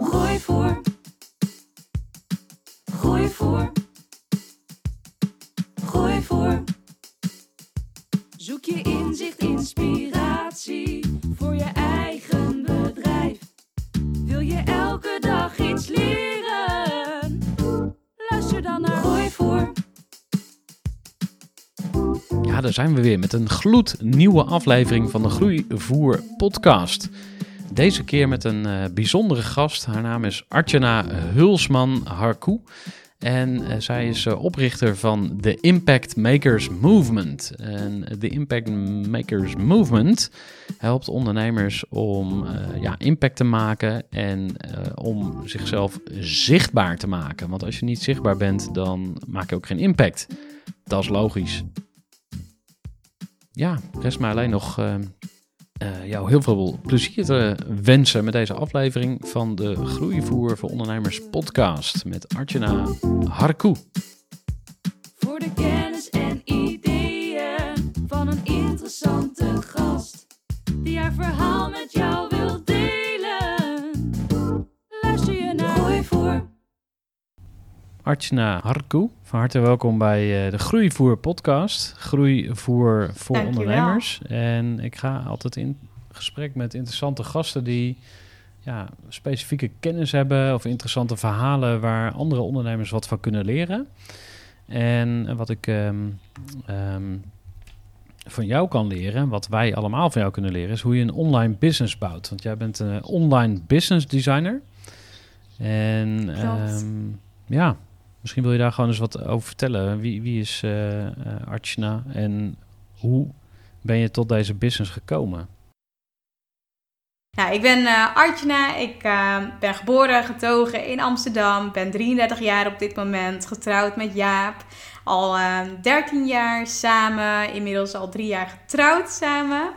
Groeivoer. Groeivoer. Groeivoer. Zoek je inzicht, inspiratie voor je eigen bedrijf. Wil je elke dag iets leren? Luister dan naar Groeivoer. Ja, daar zijn we weer met een gloednieuwe aflevering van de Groeivoer podcast. Deze keer met een eh, bijzondere gast. Haar naam is Artjana Hulsman Harkoe. En eh, zij is eh, oprichter van de Impact Makers Movement. En de Impact Makers Movement helpt ondernemers om eh, ja, impact te maken en eh, om zichzelf zichtbaar te maken. Want als je niet zichtbaar bent, dan maak je ook geen impact. Dat is logisch. Ja, rest mij alleen nog eh, jou heel veel plezier te wensen met deze aflevering van de Groeivoer voor Ondernemers podcast met Artjana Harkoe. Voor de kennis en ideeën van een interessante gast. Die haar verhaal met jou wil delen. Artjana Harkoe, van harte welkom bij eh, de Groeivoer podcast. Groeivoer voor Dankjewel. ondernemers. En ik ga altijd in gesprek met interessante gasten die ja, specifieke kennis hebben of interessante verhalen waar andere ondernemers wat van kunnen leren. En wat ik ehm, ehm, van jou kan leren, wat wij allemaal van jou kunnen leren, is hoe je een online business bouwt. Want jij bent een online business designer. En ehm, ja, misschien wil je daar gewoon eens wat over vertellen. Wie, wie is Archana en hoe ben je tot deze business gekomen? Nou, ik ben Artjana. Ik ben geboren, getogen in Amsterdam. Ben 33 jaar op dit moment. Getrouwd met Jaap. Al eh, 13 jaar samen. Inmiddels al drie jaar getrouwd samen.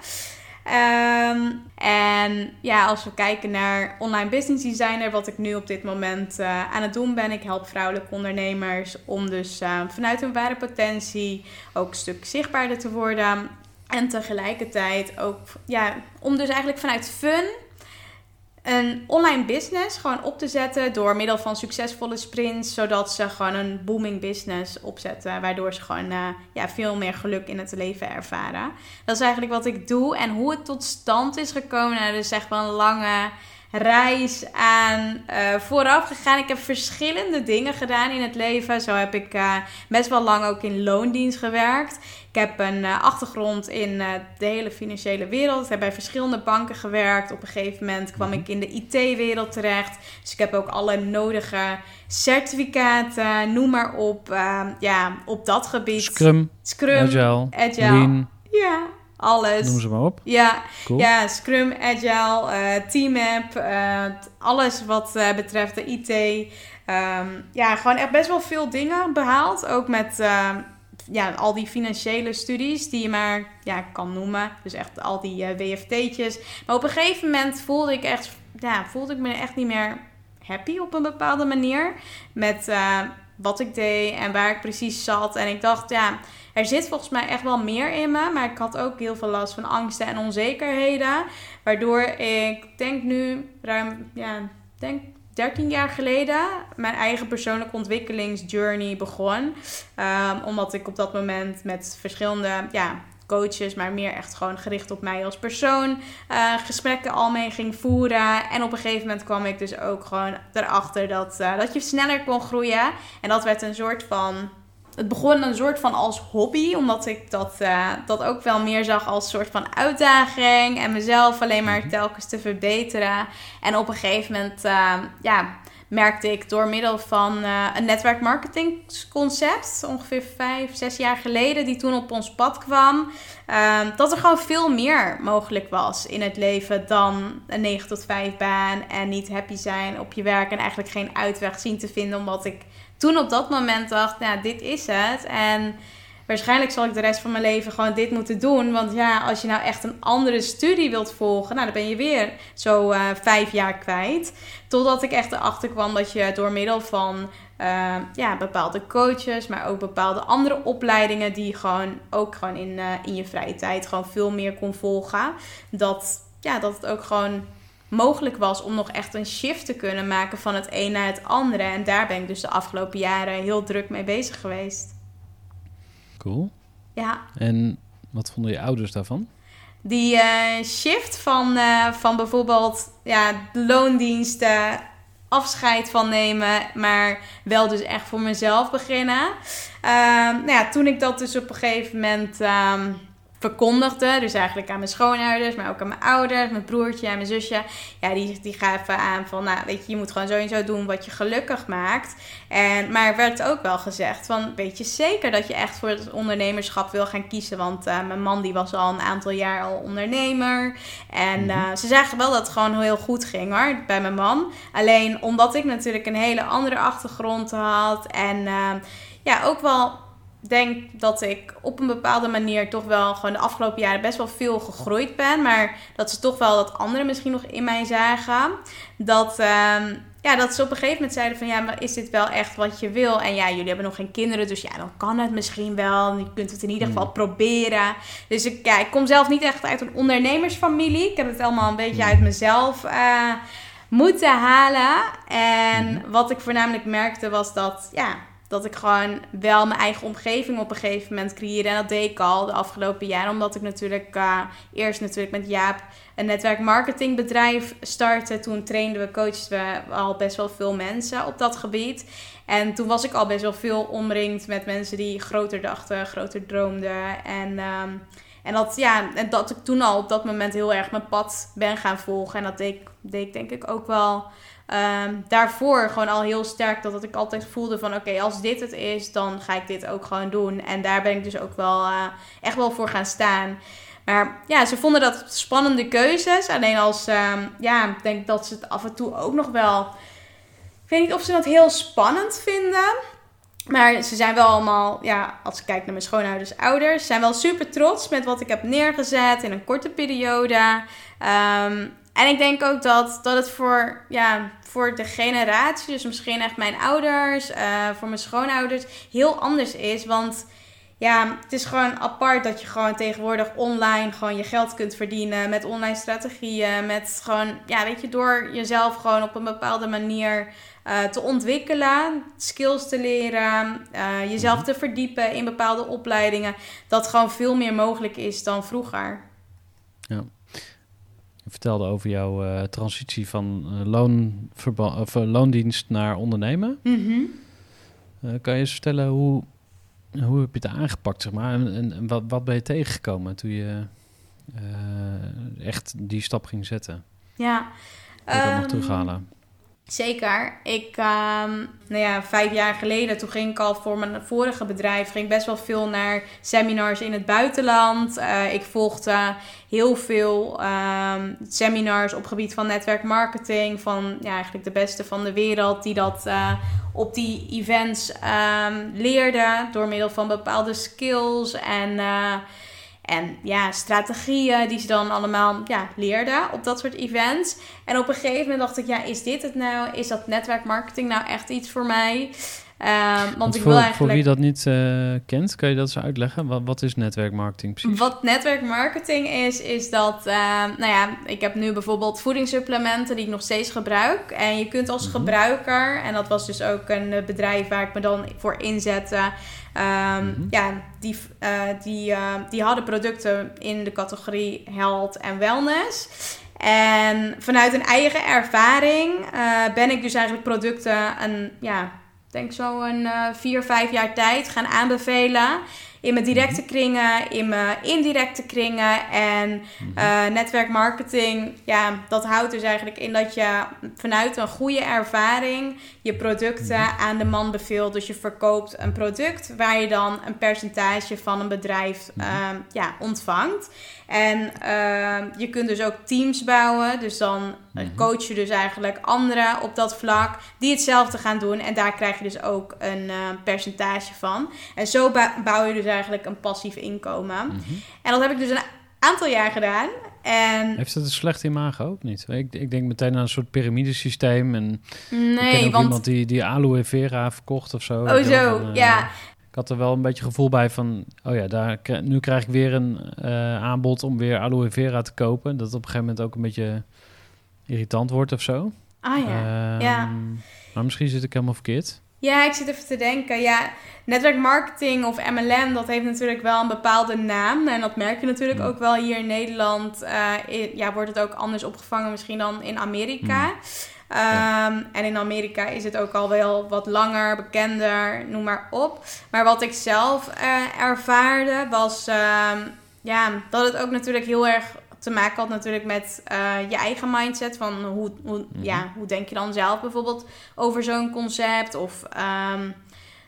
Ehm, en ja, als we kijken naar online business designer, wat ik nu op dit moment eh, aan het doen ben. Ik help vrouwelijke ondernemers om dus eh, vanuit hun ware potentie ook een stuk zichtbaarder te worden. En tegelijkertijd ook, ja, om dus eigenlijk vanuit fun een online business gewoon op te zetten door middel van succesvolle sprints, zodat ze gewoon een booming business opzetten, waardoor ze gewoon eh, ja, veel meer geluk in het leven ervaren. Dat is eigenlijk wat ik doe en hoe het tot stand is gekomen. Nou, is echt wel een lange reis aan eh, vooraf gegaan. Ik heb verschillende dingen gedaan in het leven. Zo heb ik eh, best wel lang ook in loondienst gewerkt. Ik heb een eh, achtergrond in de hele financiële wereld. Ik heb bij verschillende banken gewerkt. Op een gegeven moment kwam ik in de IT-wereld terecht. Dus ik heb ook alle nodige certificaten, noem maar op. ja, op dat gebied. Scrum, Scrum, Agile, Agile. Lean, Ja, alles. noem ze maar op. Ja, Cool. ja, Scrum, Agile, eh Teamapp, eh, alles wat eh, betreft de IT. Ehm, ja, gewoon echt best wel veel dingen behaald. Ook met ehm, ja, al die financiële studies die je maar ja, kan noemen. Dus echt al die WFT'tjes. Maar op een gegeven moment voelde ik, echt, ja, voelde ik me echt niet meer happy op een bepaalde manier. Met wat ik deed en waar ik precies zat. En ik dacht, ja, er zit volgens mij echt wel meer in me. Maar ik had ook heel veel last van angsten en onzekerheden. Waardoor ik denk nu ruim, ja, denk 13 jaar geleden mijn eigen persoonlijke ontwikkelingsjourney begon. Ehm, omdat ik op dat moment met verschillende ja, coaches, maar meer echt gewoon gericht op mij als persoon. eh, gesprekken al mee ging voeren. En op een gegeven moment kwam ik dus ook gewoon erachter dat, eh, dat je sneller kon groeien. En dat werd een soort van. Het begon een soort van als hobby, omdat ik dat, eh, dat ook wel meer zag als een soort van uitdaging. En mezelf alleen maar telkens te verbeteren. En op een gegeven moment, ja, merkte ik door middel van eh, een netwerkmarketingconcept, ongeveer vijf, zes jaar geleden, die toen op ons pad kwam, ehm, dat er gewoon veel meer mogelijk was in het leven dan een 9 tot 5 baan en niet happy zijn op je werk en eigenlijk geen uitweg zien te vinden, omdat ik toen op dat moment dacht, nou, dit is het. En waarschijnlijk zal ik de rest van mijn leven gewoon dit moeten doen. Want ja, als je nou echt een andere studie wilt volgen, nou, dan ben je weer zo eh, vijf jaar kwijt. Totdat ik echt erachter kwam dat je door middel van eh, ja, bepaalde coaches, maar ook bepaalde andere opleidingen, die gewoon ook gewoon in, eh, in je vrije tijd gewoon veel meer kon volgen. Dat, ja, dat het ook gewoon mogelijk was om nog echt een shift te kunnen maken van het een naar het andere. En daar ben ik dus de afgelopen jaren heel druk mee bezig geweest. Cool. Ja, En wat vonden je ouders daarvan? die eh, shift van, eh, van bijvoorbeeld ja, loondiensten, afscheid van nemen, maar wel dus echt voor mezelf beginnen. Ehm, nou ja, toen ik dat dus op een gegeven moment ehm, verkondigde, dus eigenlijk aan mijn schoonouders, maar ook aan mijn ouders, mijn broertje en mijn zusje, ja, die, die gaven aan van, nou, weet je, je moet gewoon zo en zo doen wat je gelukkig maakt. En, maar er werd ook wel gezegd van, weet je zeker dat je echt voor het ondernemerschap wil gaan kiezen? Want eh, mijn man die was al een aantal jaar al ondernemer. En eh, ze zagen wel dat het gewoon heel goed ging hoor, bij mijn man. Alleen omdat ik natuurlijk een hele andere achtergrond had en eh, ja, ook wel denk dat ik op een bepaalde manier toch wel gewoon de afgelopen jaren best wel veel gegroeid ben. Maar dat ze toch wel dat anderen misschien nog in mij zagen. Dat, ehm, ja, dat ze op een gegeven moment zeiden van ja, maar is dit wel echt wat je wil? En ja, jullie hebben nog geen kinderen, dus ja, dan kan het misschien wel. Je kunt het in ieder geval proberen. Dus ik, ja, ik kom zelf niet echt uit een ondernemersfamilie. Ik heb het allemaal een beetje uit mezelf eh, moeten halen. En wat ik voornamelijk merkte was dat, ja, dat ik gewoon wel mijn eigen omgeving op een gegeven moment creëerde. En dat deed ik al de afgelopen jaren. Omdat ik natuurlijk uh, eerst natuurlijk met Jaap een netwerkmarketingbedrijf startte. Toen trainden we, coachten we al best wel veel mensen op dat gebied. En toen was ik al best wel veel omringd met mensen die groter dachten, groter droomden. En, um, en dat, ja, en dat ik toen al op dat moment heel erg mijn pad ben gaan volgen. En dat deed, deed ik denk ik ook wel... Um, daarvoor gewoon al heel sterk dat, dat ik altijd voelde van oké, als dit het is, dan ga ik dit ook gewoon doen. En daar ben ik dus ook wel uh, echt wel voor gaan staan. Maar ja, ze vonden dat spannende keuzes. Alleen als, um, ja, ik denk dat ze het af en toe ook nog wel... Ik weet niet of ze dat heel spannend vinden. Maar ze zijn wel allemaal, ja, als ik kijk naar mijn schoonouders, ouders, zijn wel super trots met wat ik heb neergezet in een korte periode. Um, en ik denk ook dat, dat het voor, ja, voor de generatie, dus misschien echt mijn ouders, uh, voor mijn schoonouders, heel anders is. Want ja, het is gewoon apart dat je gewoon tegenwoordig online gewoon je geld kunt verdienen met online strategieën. Met gewoon, ja, weet je, door jezelf gewoon op een bepaalde manier uh, te ontwikkelen, skills te leren, uh, jezelf te verdiepen in bepaalde opleidingen. Dat gewoon veel meer mogelijk is dan vroeger. Ja. Vertelde over jouw uh, transitie van uh, of, loondienst naar ondernemen. Mm -hmm. kan je eens vertellen hoe, hoe heb je het aangepakt, zeg maar? En, en, en wat, wat ben je tegengekomen toen je echt die stap ging zetten? Ja. Dat um, nog terughalen? Zeker. Ik, um, nou ja, vijf jaar geleden, toen ging ik al voor mijn vorige bedrijf, ging best wel veel naar seminars in het buitenland. Uh, ik volgde heel veel um, seminars op gebied van netwerkmarketing, van ja, eigenlijk de beste van de wereld, die dat uh, op die events um, leerden door middel van bepaalde skills en... Uh, en ja, strategieën die ze dan allemaal ja, leerden op dat soort events. En op een gegeven moment dacht ik, ja, is dit het nou? Is dat netwerkmarketing nou echt iets voor mij? Ehm, want, Want ik voor, wil voor eigenlijk... wie dat niet eh, kent, kan je dat eens uitleggen? Wat, wat is netwerkmarketing precies? Wat netwerkmarketing is, is dat, ehm, nou ja, ik heb nu bijvoorbeeld voedingssupplementen die ik nog steeds gebruik. En je kunt als Mhm. gebruiker, en dat was dus ook een eh, bedrijf waar ik me dan voor inzette. ehm, Mhm. Ja, die, eh, die, die hadden producten in de categorie health en wellness. En vanuit een eigen ervaring ben ik dus eigenlijk producten een, ja, denk zo een eh, vier, vijf jaar tijd gaan aanbevelen. In mijn directe kringen, in mijn indirecte kringen. En eh, netwerkmarketing, ja, dat houdt dus eigenlijk in dat je vanuit een goede ervaring je producten aan de man beveelt. Dus je verkoopt een product waar je dan een percentage van een bedrijf ehm, ja, ontvangt. En ehm, je kunt dus ook teams bouwen. Dus dan eh, Mhm. coach je dus eigenlijk anderen op dat vlak die hetzelfde gaan doen. En daar krijg je dus ook een eh, percentage van. En zo bouw je dus eigenlijk een passief inkomen. Mhm. En dat heb ik dus een aantal jaar gedaan. En Heeft het een slechte imago ook niet? Ik, ik denk meteen aan een soort piramidesysteem. En ik ken nee, ook want... iemand die, die aloe vera verkocht of zo. Oh zo, van, eh, ja. Ik had er wel een beetje gevoel bij van... Oh ja, daar, nu krijg ik weer een eh, aanbod om weer aloe vera te kopen. Dat op een gegeven moment ook een beetje irritant wordt of zo. Ah ja. Ehm, ja. Maar misschien zit ik helemaal verkeerd. Ja, ik zit even te denken. Ja, netwerkmarketing of MLM, dat heeft natuurlijk wel een bepaalde naam. En dat merk je natuurlijk Ja. ook wel hier in Nederland. eh, in- ja, wordt het ook anders opgevangen misschien dan in Amerika. Ehm, En in Amerika is het ook al wel wat langer, bekender, noem maar op. Maar wat ik zelf eh, ervaarde was ehm, ja, dat het ook natuurlijk heel erg te maken had natuurlijk met eh, je eigen mindset. Van hoe, hoe, Mhm. ja, hoe denk je dan zelf bijvoorbeeld over zo'n concept of ehm,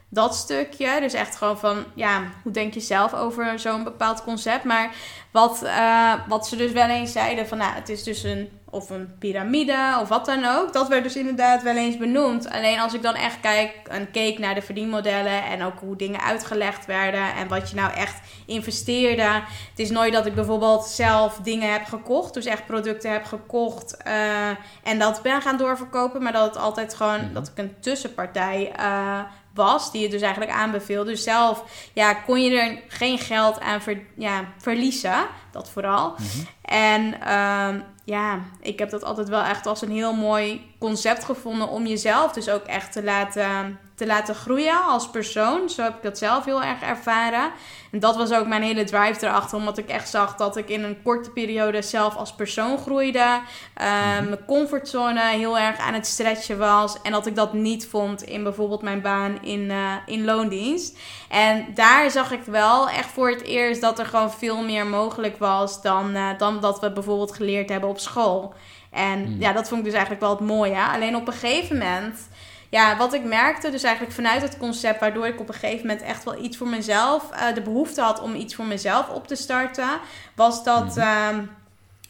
dat stukje. Dus echt gewoon van, ja, hoe denk je zelf over zo'n bepaald concept. Maar wat, eh, wat ze dus wel eens zeiden van, nou, het is dus een, of een piramide of wat dan ook. Dat werd dus inderdaad wel eens benoemd. Alleen als ik dan echt kijk en keek naar de verdienmodellen en ook hoe dingen uitgelegd werden en wat je nou echt investeerde. Het is nooit dat ik bijvoorbeeld zelf dingen heb gekocht, dus echt producten heb gekocht eh, en dat ben gaan doorverkopen. Maar dat het altijd gewoon, Mhm. dat ik een tussenpartij eh, was, die het dus eigenlijk aanbeveelde. Dus zelf ja, kon je er geen geld aan ver, ja, verliezen, dat vooral. Mhm. En ehm, ja, ik heb dat altijd wel echt als een heel mooi concept gevonden om jezelf dus ook echt te laten, te laten groeien als persoon. Zo heb ik dat zelf heel erg ervaren. En dat was ook mijn hele drive erachter, omdat ik echt zag dat ik in een korte periode zelf als persoon groeide. Ehm, Mijn comfortzone heel erg aan het stretchen was. En dat ik dat niet vond in bijvoorbeeld mijn baan in, eh, in loondienst. En daar zag ik wel echt voor het eerst dat er gewoon veel meer mogelijk was dan, eh, dan dat we bijvoorbeeld geleerd hebben op school. En Hmm. ja, dat vond ik dus eigenlijk wel het mooie. Alleen op een gegeven moment, ja, wat ik merkte, dus eigenlijk vanuit het concept, waardoor ik op een gegeven moment echt wel iets voor mezelf, eh, de behoefte had om iets voor mezelf op te starten, was dat. Mhm. ehm,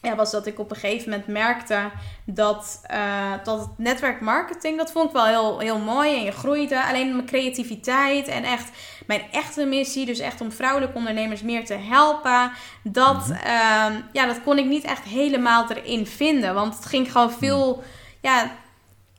ja, was dat ik op een gegeven moment merkte dat, eh, dat het netwerkmarketing, dat vond ik wel heel, heel mooi en je groeide. Alleen mijn creativiteit en echt mijn echte missie, dus echt om vrouwelijke ondernemers meer te helpen, dat, ehm, ja, dat kon ik niet echt helemaal erin vinden. Want het ging gewoon veel, ja,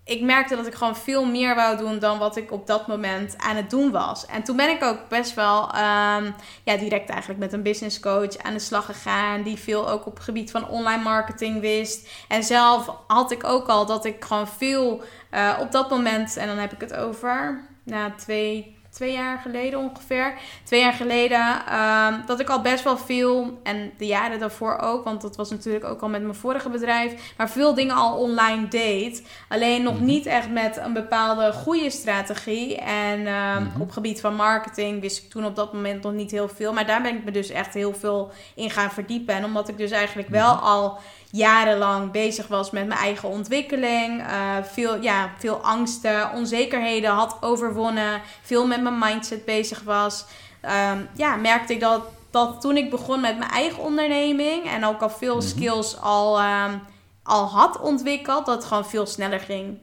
ik merkte dat ik gewoon veel meer wou doen dan wat ik op dat moment aan het doen was. En toen ben ik ook best wel ehm, ja, direct eigenlijk met een business coach aan de slag gegaan. Die veel ook op het gebied van online marketing wist. En zelf had ik ook al dat ik gewoon veel eh, op dat moment, en dan heb ik het over na twee, twee jaar geleden ongeveer. Twee jaar geleden, ehm, dat ik al best wel veel, en de jaren daarvoor ook, want dat was natuurlijk ook al met mijn vorige bedrijf, maar veel dingen al online deed. Alleen nog Mhm. niet echt met een bepaalde goede strategie. En ehm, Mhm. op gebied van marketing wist ik toen op dat moment nog niet heel veel. Maar daar ben ik me dus echt heel veel in gaan verdiepen. En omdat ik dus eigenlijk wel Mhm. al jarenlang bezig was met mijn eigen ontwikkeling. eh, veel, ja, veel angsten, onzekerheden had overwonnen. Veel met mijn mindset bezig was. ehm, ja, merkte ik dat, dat toen ik begon met mijn eigen onderneming... en ook al veel Mhm. skills al, ehm, al had ontwikkeld... dat het gewoon veel sneller ging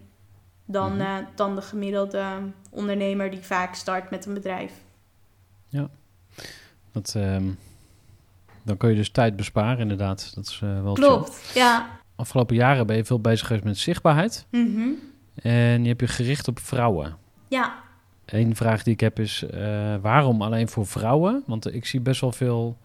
dan, Mhm. eh, dan de gemiddelde ondernemer... die vaak start met een bedrijf. Dat, ehm, dan kun je dus tijd besparen, inderdaad. Dat is eh, wel chill. Klopt, ja. Afgelopen jaren ben je veel bezig geweest met zichtbaarheid. Mhm. En je hebt je gericht op vrouwen. Ja, Eén vraag die ik heb is, eh, waarom alleen voor vrouwen? Want ik zie best wel veel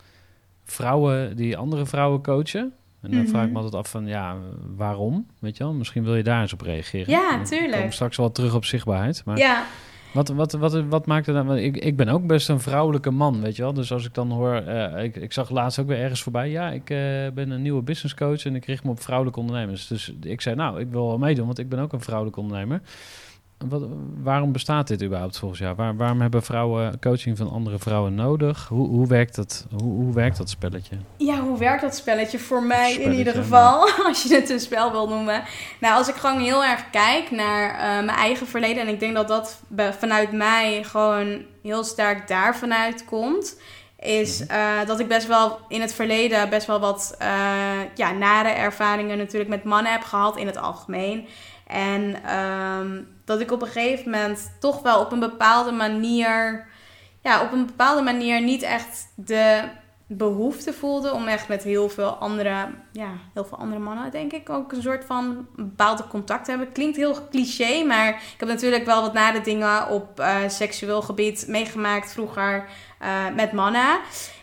vrouwen die andere vrouwen coachen. En dan Mhm. vraag ik me altijd af van, ja, waarom? Weet je wel, misschien wil je daar eens op reageren. Ja, tuurlijk. komen we straks wel terug op zichtbaarheid. Maar Ja, wat, wat, wat, wat maakt het dan? Ik, ik ben ook best een vrouwelijke man, weet je wel. Dus als ik dan hoor, eh, ik, ik zag laatst ook weer ergens voorbij. Ja, ik eh, ben een nieuwe business coach en ik richt me op vrouwelijke ondernemers. Dus ik zei, nou, ik wil wel meedoen, want ik ben ook een vrouwelijke ondernemer. Wat, waarom bestaat dit überhaupt volgens jou? Waar, waarom hebben vrouwen coaching van andere vrouwen nodig? Hoe, hoe, werkt, dat, hoe, hoe werkt dat spelletje? Ja, hoe werkt dat spelletje voor mij in ieder geval? Als je het een spel wil noemen. Nou, als ik gewoon heel erg kijk naar eh, mijn eigen verleden. En ik denk dat dat vanuit mij gewoon heel sterk daar vanuit komt. Is eh, dat ik best wel in het verleden best wel wat eh, ja, nare ervaringen natuurlijk met mannen heb gehad in het algemeen. En ehm, dat ik op een gegeven moment toch wel op een bepaalde manier ja, op een bepaalde manier niet echt de behoefte voelde om echt met heel veel andere, ja, heel veel andere mannen, denk ik, ook een soort van bepaalde contact te hebben. Klinkt heel cliché, maar ik heb natuurlijk wel wat nare dingen op eh, seksueel gebied meegemaakt vroeger eh, met mannen.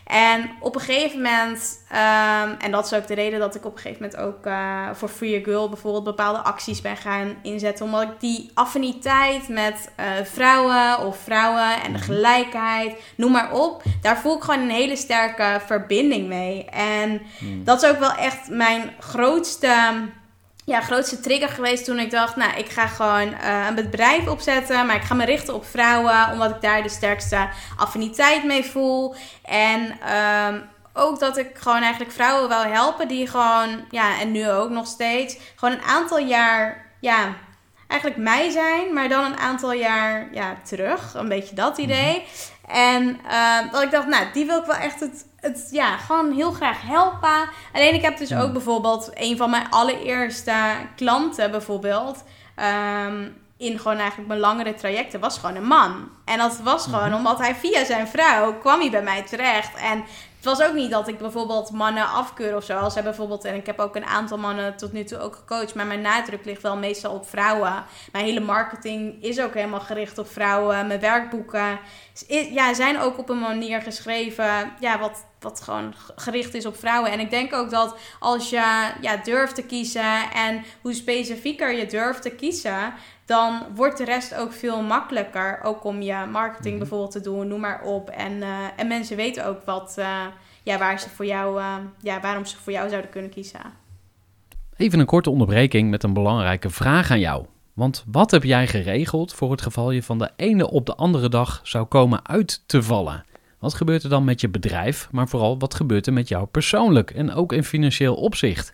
En op een gegeven moment, ehm, en dat is ook de reden dat ik op een gegeven moment ook eh, voor Free a Girl bijvoorbeeld bepaalde acties ben gaan inzetten. Omdat ik die affiniteit met eh, vrouwen of vrouwen en de gelijkheid, noem maar op, daar voel ik gewoon een hele sterke verbinding mee. En dat is ook wel echt mijn grootste ja, grootste trigger geweest toen ik dacht, nou, ik ga gewoon eh, een bedrijf opzetten, maar ik ga me richten op vrouwen, omdat ik daar de sterkste affiniteit mee voel. En ehm, ook dat ik gewoon eigenlijk vrouwen wil helpen die gewoon, ja, en nu ook nog steeds, gewoon een aantal jaar, ja, eigenlijk mij zijn, maar dan een aantal jaar, ja, terug. Een beetje dat idee. En ehm, dat ik dacht, nou, die wil ik wel echt het, het, ja, gewoon heel graag helpen. Alleen ik heb dus ook bijvoorbeeld een van mijn allereerste klanten bijvoorbeeld. ehm, in gewoon eigenlijk mijn langere trajecten was gewoon een man. En dat was gewoon omdat hij via zijn vrouw kwam hij bij mij terecht. En was ook niet dat ik bijvoorbeeld mannen afkeur of zo. Als hij bijvoorbeeld, en ik heb ook een aantal mannen tot nu toe ook gecoacht. Maar mijn nadruk ligt wel meestal op vrouwen. Mijn hele marketing is ook helemaal gericht op vrouwen. Mijn werkboeken ja, zijn ook op een manier geschreven. Ja, wat, wat gewoon gericht is op vrouwen. En ik denk ook dat als je ja, durft te kiezen en hoe specifieker je durft te kiezen, dan wordt de rest ook veel makkelijker. Ook om je marketing bijvoorbeeld te doen, noem maar op. En, eh, en mensen weten ook wat, eh, ja, waar ze voor jou, eh, ja, waarom ze voor jou zouden kunnen kiezen. Even een korte onderbreking met een belangrijke vraag aan jou. Want wat heb jij geregeld voor het geval je van de ene op de andere dag zou komen uit te vallen? Wat gebeurt er dan met je bedrijf, maar vooral wat gebeurt er met jou persoonlijk en ook in financieel opzicht?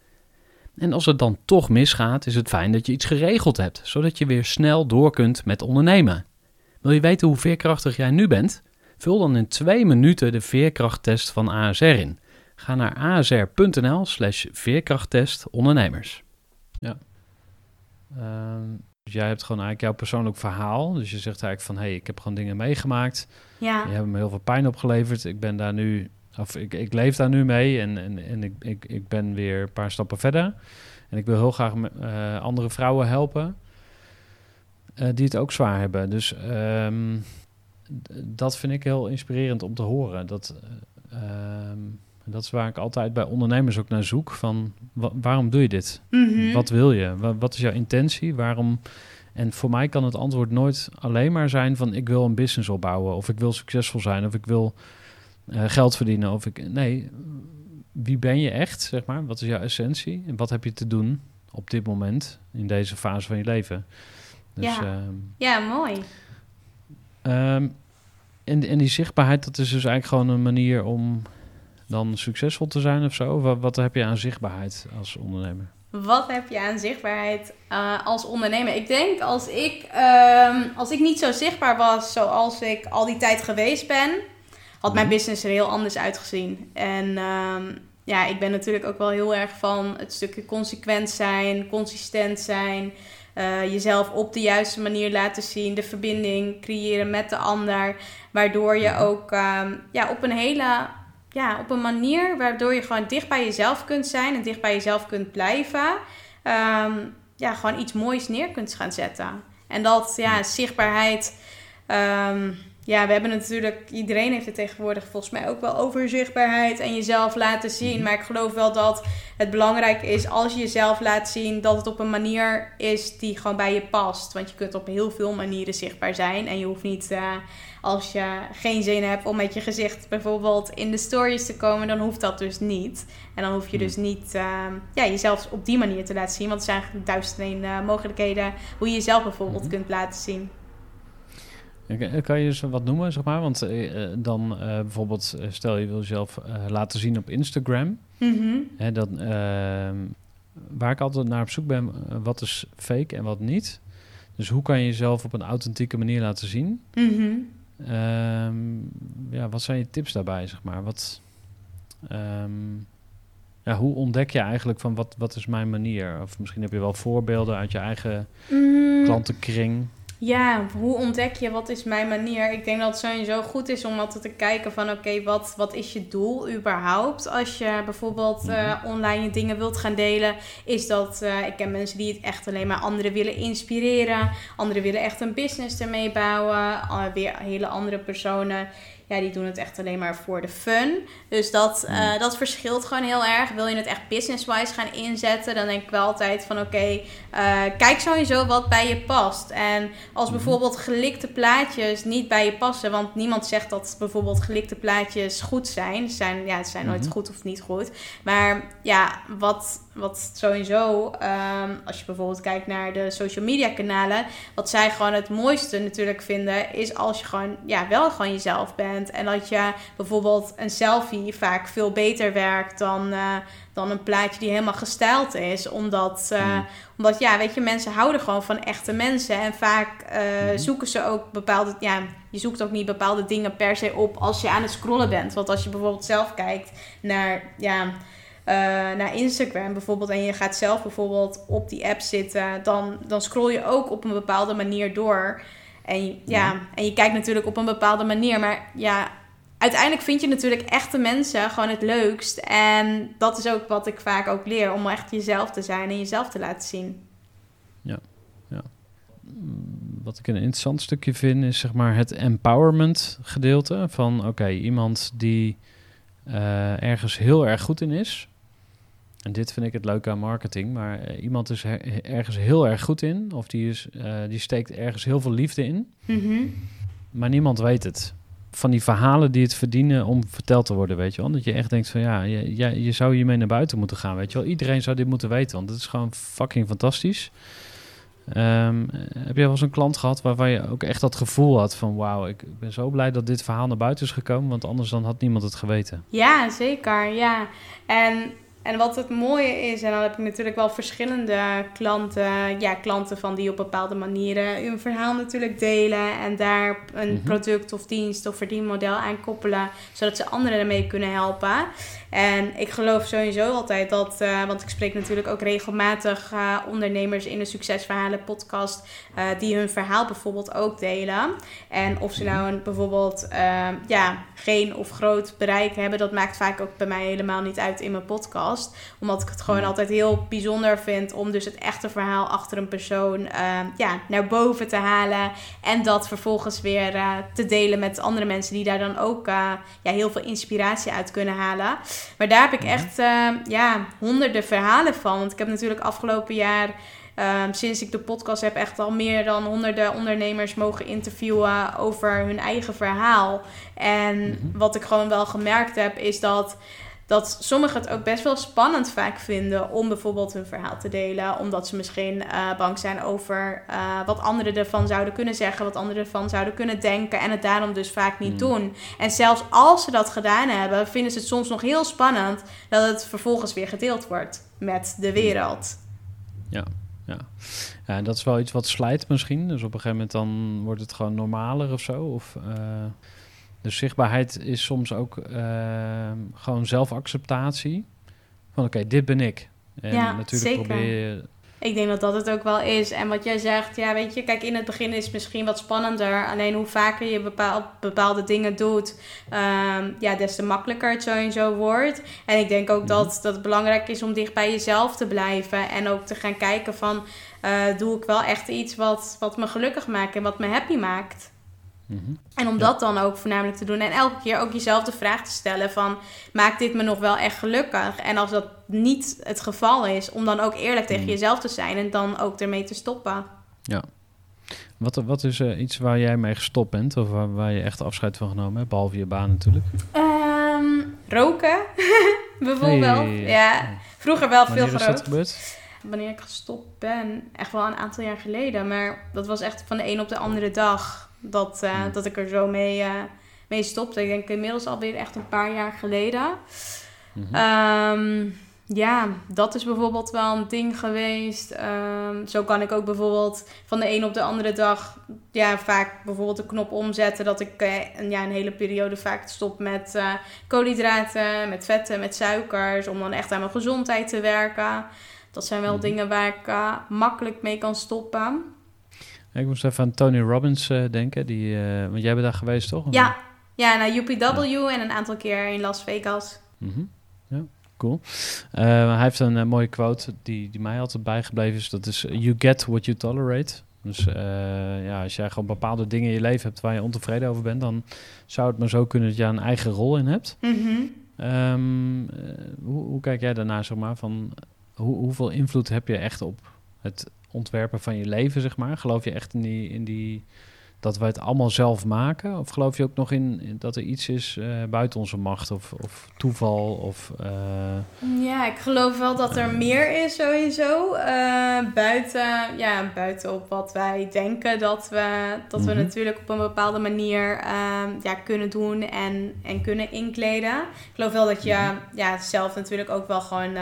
En als het dan toch misgaat, is het fijn dat je iets geregeld hebt, zodat je weer snel door kunt met ondernemen. Wil je weten hoe veerkrachtig jij nu bent? Vul dan in twee minuten de veerkrachttest van ASR in. Ga naar asr.nl slash veerkrachttest ondernemers. Ja. Ehm, dus jij hebt gewoon eigenlijk jouw persoonlijk verhaal. Dus je zegt eigenlijk van, hé, hey, ik heb gewoon dingen meegemaakt. Ja, Die hebben me heel veel pijn opgeleverd. Ik ben daar nu, of ik, ik leef daar nu mee en, en, en ik, ik, ik ben weer een paar stappen verder. En ik wil heel graag eh, andere vrouwen helpen eh, die het ook zwaar hebben. Dus ehm, dat vind ik heel inspirerend om te horen. Dat, eh, ehm, dat is waar ik altijd bij ondernemers ook naar zoek. Van wa- waarom doe je dit? Mhm. Wat wil je? Wa- Wat is jouw intentie? Waarom? En voor mij kan het antwoord nooit alleen maar zijn van ik wil een business opbouwen of ik wil succesvol zijn of ik wil eh, geld verdienen of ik nee, wie ben je echt zeg maar? Wat is jouw essentie en wat heb je te doen op dit moment in deze fase van je leven? Dus Ja. ehm, ja, mooi. Ehm, en, en die zichtbaarheid, dat is dus eigenlijk gewoon een manier om dan succesvol te zijn of zo. Wat, wat heb je aan zichtbaarheid als ondernemer? Wat heb je aan zichtbaarheid uh, als ondernemer? Ik denk als ik, uh, als ik niet zo zichtbaar was zoals ik al die tijd geweest ben, had mijn business er heel anders uitgezien. En uh, ja, ik ben natuurlijk ook wel heel erg van het stukje consequent zijn, consistent zijn. Uh, jezelf op de juiste manier laten zien, de verbinding creëren met de ander. Waardoor je ook ehm, ja, op een hele ja, op een manier waardoor je gewoon dicht bij jezelf kunt zijn en dicht bij jezelf kunt blijven. Um, ja, gewoon iets moois neer kunt gaan zetten. En dat, ja, zichtbaarheid. Um, ja, we hebben natuurlijk, iedereen heeft het tegenwoordig volgens mij ook wel over zichtbaarheid en jezelf laten zien. Mhm. Maar ik geloof wel dat het belangrijk is als je jezelf laat zien, dat het op een manier is die gewoon bij je past. Want je kunt op heel veel manieren zichtbaar zijn en je hoeft niet, uh, als je geen zin hebt om met je gezicht bijvoorbeeld in de stories te komen, dan hoeft dat dus niet. En dan hoef je dus niet uh, ja, jezelf op die manier te laten zien, want er zijn eigenlijk duizend en één, uh, mogelijkheden hoe je jezelf bijvoorbeeld kunt laten zien. Kan je eens wat noemen, zeg maar? Want uh, dan uh, bijvoorbeeld, stel je wil jezelf uh, laten zien op Instagram. Mhm. Hè, dat, ehm, waar ik altijd naar op zoek ben, wat is fake en wat niet. Dus hoe kan je jezelf op een authentieke manier laten zien? Mhm. Ehm, ja, wat zijn je tips daarbij, zeg maar? Wat, ehm, ja, hoe ontdek je eigenlijk van wat, wat is mijn manier? Of misschien heb je wel voorbeelden uit je eigen Mm. klantenkring. Ja, hoe ontdek je wat is mijn manier? Ik denk dat het sowieso goed is om altijd te kijken van oké, wat, wat is je doel überhaupt? Als je bijvoorbeeld uh, online je dingen wilt gaan delen, is dat, uh, ik ken mensen die het echt alleen maar anderen willen inspireren. Anderen willen echt een business ermee bouwen. Uh, weer hele andere personen ja, die doen het echt alleen maar voor de fun. Dus dat, uh, dat verschilt gewoon heel erg. Wil je het echt business-wise gaan inzetten, dan denk ik wel altijd van oké, okay, uh, kijk sowieso wat bij je past. En als bijvoorbeeld gelikte plaatjes niet bij je passen, want niemand zegt dat bijvoorbeeld gelikte plaatjes goed zijn. Ze zijn, ja, ze zijn nooit goed of niet goed. Maar ja, wat, wat sowieso, um, als je bijvoorbeeld kijkt naar de social media kanalen, wat zij gewoon het mooiste natuurlijk vinden, is als je gewoon ja, wel gewoon jezelf bent. En dat je bijvoorbeeld een selfie vaak veel beter werkt dan, uh, dan een plaatje die helemaal gestyled is. Omdat, uh, mm. omdat, ja, weet je, mensen houden gewoon van echte mensen. En vaak uh, mm. zoeken ze ook bepaalde, ja, je zoekt ook niet bepaalde dingen per se op als je aan het scrollen bent. Want als je bijvoorbeeld zelf kijkt naar, ja, uh, naar Instagram bijvoorbeeld en je gaat zelf bijvoorbeeld op die app zitten, dan, dan scroll je ook op een bepaalde manier door. En, ja, ja, en je kijkt natuurlijk op een bepaalde manier. Maar ja, uiteindelijk vind je natuurlijk echte mensen gewoon het leukst. En dat is ook wat ik vaak ook leer. Om echt jezelf te zijn en jezelf te laten zien. Ja, ja. Wat ik een interessant stukje vind is zeg maar het empowerment gedeelte. Van oké, okay, iemand die uh, ergens heel erg goed in is. En dit vind ik het leuke aan marketing. Maar uh, iemand is er, ergens heel erg goed in. Of die, is, uh, die steekt ergens heel veel liefde in. -hmm. Maar niemand weet het. Van die verhalen die het verdienen om verteld te worden, weet je wel. Dat je echt denkt van ja, je, je, je zou hiermee naar buiten moeten gaan, weet je wel. Iedereen zou dit moeten weten, want het is gewoon fucking fantastisch. Um, heb jij wel eens een klant gehad waarvan je ook echt dat gevoel had van wauw, ik ben zo blij dat dit verhaal naar buiten is gekomen, want anders dan had niemand het geweten. Ja, zeker, ja. En en wat het mooie is, en dan heb ik natuurlijk wel verschillende klanten, ja, klanten van die op bepaalde manieren hun verhaal natuurlijk delen en daar een mm -hmm. product of dienst of verdienmodel aan koppelen, zodat ze anderen ermee kunnen helpen. En ik geloof sowieso altijd dat, uh, want ik spreek natuurlijk ook regelmatig uh, ondernemers in de Succesverhalen podcast, uh, die hun verhaal bijvoorbeeld ook delen. En of ze nou een, bijvoorbeeld ja, geen of groot bereik hebben, dat maakt vaak ook bij mij helemaal niet uit in mijn podcast. Omdat ik het gewoon altijd heel bijzonder vind om dus het echte verhaal achter een persoon ja, naar boven te halen. En dat vervolgens weer te delen met andere mensen die daar dan ook ja, heel veel inspiratie uit kunnen halen. Maar daar heb ik echt uh, ja, honderden verhalen van. Want ik heb natuurlijk afgelopen jaar, um, sinds ik de podcast heb, echt al meer dan honderden ondernemers mogen interviewen over hun eigen verhaal. En wat ik gewoon wel gemerkt heb, is dat dat sommigen het ook best wel spannend vaak vinden om bijvoorbeeld hun verhaal te delen. Omdat ze misschien eh, bang zijn over eh, wat anderen ervan zouden kunnen zeggen, wat anderen ervan zouden kunnen denken. En het daarom dus vaak niet Hmm. doen. En zelfs als ze dat gedaan hebben, vinden ze het soms nog heel spannend dat het vervolgens weer gedeeld wordt met de wereld. Ja, ja. ja, en dat is wel iets wat slijt misschien. Dus op een gegeven moment dan wordt het gewoon normaler of zo. Of, eh, de zichtbaarheid is soms ook eh, gewoon zelfacceptatie. Van oké, dit ben ik. En Ja, natuurlijk zeker. probeer je... Ik denk dat dat het ook wel is. En wat jij zegt, ja, weet je, kijk, in het begin is het misschien wat spannender. Alleen hoe vaker je bepaal, bepaalde dingen doet, ehm, ja, des te makkelijker het sowieso wordt. En ik denk ook dat, dat het belangrijk is om dicht bij jezelf te blijven. En ook te gaan kijken van, eh, doe ik wel echt iets wat, wat me gelukkig maakt en wat me happy maakt. Mhm. En om Ja. dat dan ook voornamelijk te doen. En elke keer ook jezelf de vraag te stellen van... maakt dit me nog wel echt gelukkig? En als dat niet het geval is... om dan ook eerlijk tegen Mm. jezelf te zijn... en dan ook ermee te stoppen. Wat, wat is eh, iets waar jij mee gestopt bent? Of waar, waar je echt afscheid van genomen hebt? Behalve je baan natuurlijk. Ehm, roken, bijvoorbeeld. Hey. Ja, vroeger wel veel Wanneer is dat gerookt. gebeurd? Wanneer ik gestopt ben, echt wel een aantal jaar geleden. Maar dat was echt van de een op de andere dag... dat, eh, Mm. dat ik er zo mee, eh, mee stopte. Ik denk inmiddels alweer echt een paar jaar geleden... Mhm. Ehm, ja, dat is bijvoorbeeld wel een ding geweest. Ehm, zo kan ik ook bijvoorbeeld van de een op de andere dag ja, vaak bijvoorbeeld de knop omzetten dat ik eh, een, ja, een hele periode vaak stop met koolhydraten, met vetten, met suikers, om dan echt aan mijn gezondheid te werken. Dat zijn wel Mhm. dingen waar ik makkelijk mee kan stoppen. Ik moest even aan Tony Robbins eh, denken. Die, eh, want jij bent daar geweest, toch? Ja, ja naar UPW en een aantal keer in Las Vegas. Mhm. Ja, cool. Eh, hij heeft een mooie quote die, die mij altijd bijgebleven is. Dat is, you get what you tolerate. Dus ja, als jij gewoon bepaalde dingen in je leven hebt waar je ontevreden over bent, dan zou het maar zo kunnen dat je een eigen rol in hebt. Mhm. Ehm, eh, hoe, hoe kijk jij daarna, zeg maar, van hoe, hoeveel invloed heb je echt op het ontwerpen van je leven, zeg maar? Geloof je echt in die, in die dat wij het allemaal zelf maken? Of geloof je ook nog in, in dat er iets is eh, buiten onze macht of, of toeval of... eh, Ja, ik geloof wel dat er meer is sowieso. eh, buiten, ja, buiten op wat wij denken dat we, dat we Mhm. natuurlijk op een bepaalde manier ehm, ja, kunnen doen en, en kunnen inkleden. Ik geloof wel dat je Mhm. ja, zelf natuurlijk ook wel gewoon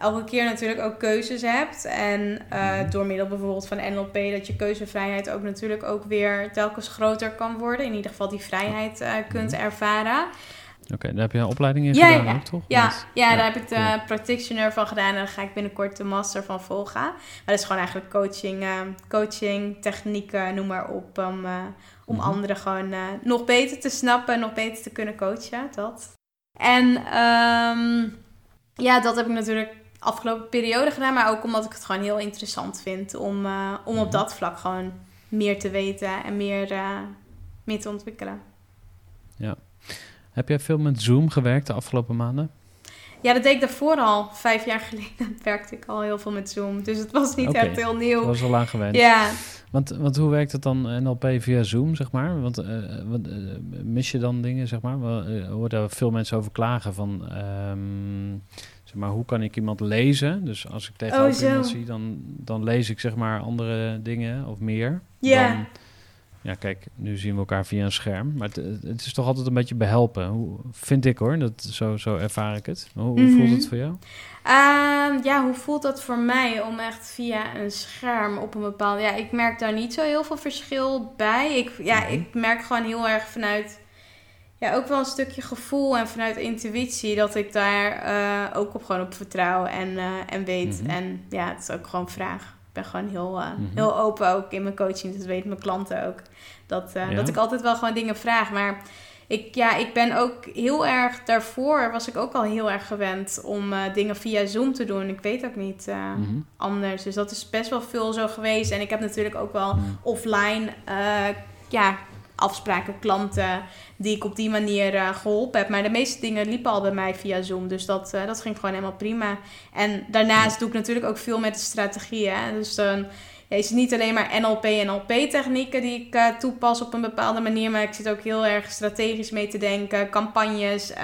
elke keer natuurlijk ook keuzes hebt. En eh, Mhm. door middel bijvoorbeeld van NLP dat je keuzevrijheid ook natuurlijk ook weer telkens groter kan worden. In ieder geval die vrijheid eh, kunt Mhm. ervaren. Oké, daar heb je een opleiding in Ja, gedaan ja. ook, toch? Ja, ja, niet? daar heb ik de cool. practitioner van gedaan en daar ga ik binnenkort de master van volgen. Maar dat is gewoon eigenlijk coaching, eh, coaching technieken, noem maar op. Om, om Mhm. anderen gewoon nog beter te snappen, nog beter te kunnen coachen. Dat. En ehm, ja, dat heb ik natuurlijk afgelopen periode gedaan. Maar ook omdat ik het gewoon heel interessant vind om, eh, om op Mhm. dat vlak gewoon meer te weten en meer, eh, meer te ontwikkelen. Heb jij veel met Zoom gewerkt de afgelopen maanden? Ja, dat deed ik daarvoor al. Vijf jaar geleden werkte ik al heel veel met Zoom. Dus het was niet echt heel Dat nieuw. was al lang gewend. Ja, Want, want hoe werkt het dan NLP via Zoom, zeg maar? Want, eh, eh, mis je dan dingen, zeg maar? We eh, horen daar veel mensen over klagen van... ehm, zeg maar, hoe kan ik iemand lezen? Dus als ik tegenover Oh, iemand zie, dan, dan lees ik zeg maar andere dingen of meer. Ja. Dan, ja, kijk, nu zien we elkaar via een scherm. Maar het, het is toch altijd een beetje behelpen. Hoe, vind ik hoor, dat, zo, zo ervaar ik het. Hoe, hoe voelt Mhm. het voor jou? Ehm, ja, hoe voelt dat voor mij om echt via een scherm op een bepaalde... Ja, ik merk daar niet zo heel veel verschil bij. Ik, ja, Mhm. ik merk gewoon heel erg vanuit... Ja, ook wel een stukje gevoel en vanuit intuïtie... dat ik daar eh, ook op gewoon op vertrouw en, eh, en weet. Mhm. En ja, het is ook gewoon vraag. Ik ben gewoon heel, eh, Mhm. heel open ook in mijn coaching. Dat weten mijn klanten ook. Dat, Ja. dat ik altijd wel gewoon dingen vraag. Maar ik, ja, ik ben ook heel erg... Daarvoor was ik ook al heel erg gewend om dingen via Zoom te doen. Ik weet ook niet Mhm. anders. Dus dat is best wel veel zo geweest. En ik heb natuurlijk ook wel offline... ja, afspraken, klanten die ik op die manier eh, geholpen heb. Maar de meeste dingen liepen al bij mij via Zoom. Dus dat, eh, dat ging gewoon helemaal prima. En daarnaast doe ik natuurlijk ook veel met de strategieën. Dus dan is het niet alleen maar NLP en NLP-technieken die ik eh, toepas op een bepaalde manier, maar ik zit ook heel erg strategisch mee te denken, campagnes, uh,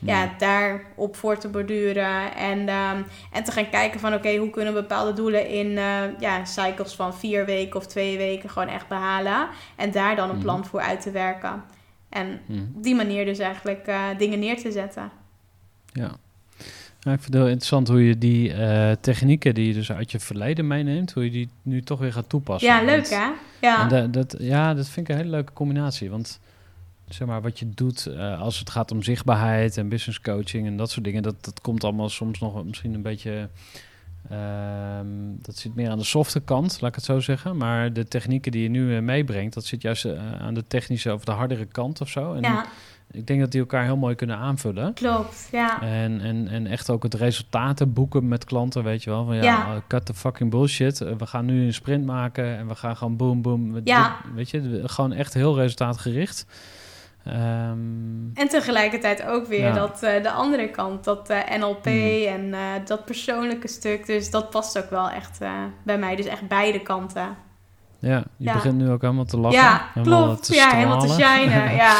ja, daarop voor te borduren en, ehm, en te gaan kijken van oké, hoe kunnen we bepaalde doelen in ja, cycles van vier weken of twee weken gewoon echt behalen en daar dan een Mhm. plan voor uit te werken. En op die manier dus eigenlijk eh, dingen neer te zetten. Ja. Nou, ik vind het heel interessant hoe je die eh, technieken die je dus uit je verleden meeneemt, hoe je die nu toch weer gaat toepassen. Ja, leuk hè? Ja. En da- dat, ja, dat vind ik een hele leuke combinatie. Want zeg maar, wat je doet eh, als het gaat om zichtbaarheid en business coaching en dat soort dingen, dat, dat komt allemaal soms nog misschien een beetje. ehm, dat zit meer aan de softe kant, laat ik het zo zeggen. Maar de technieken die je nu eh, meebrengt, dat zit juist aan de technische of de hardere kant of zo. En ja, ik denk dat die elkaar heel mooi kunnen aanvullen. klopt. Ja. En, en, en echt ook het resultaten boeken met klanten, weet je wel. Van ja, Ja. oh, cut the fucking bullshit. Eh, We gaan nu een sprint maken en we gaan gewoon boom, boom. Ja. Weet je, gewoon echt heel resultaatgericht. Ehm, En tegelijkertijd ook weer Ja. dat, eh, de andere kant, dat eh, NLP Hmm. en dat persoonlijke stuk. Dus dat past ook wel echt bij mij. Dus echt beide kanten. ja, je Ja. begint nu ook helemaal te lachen. ja, helemaal klopt. te ja, helemaal te shinen. ja.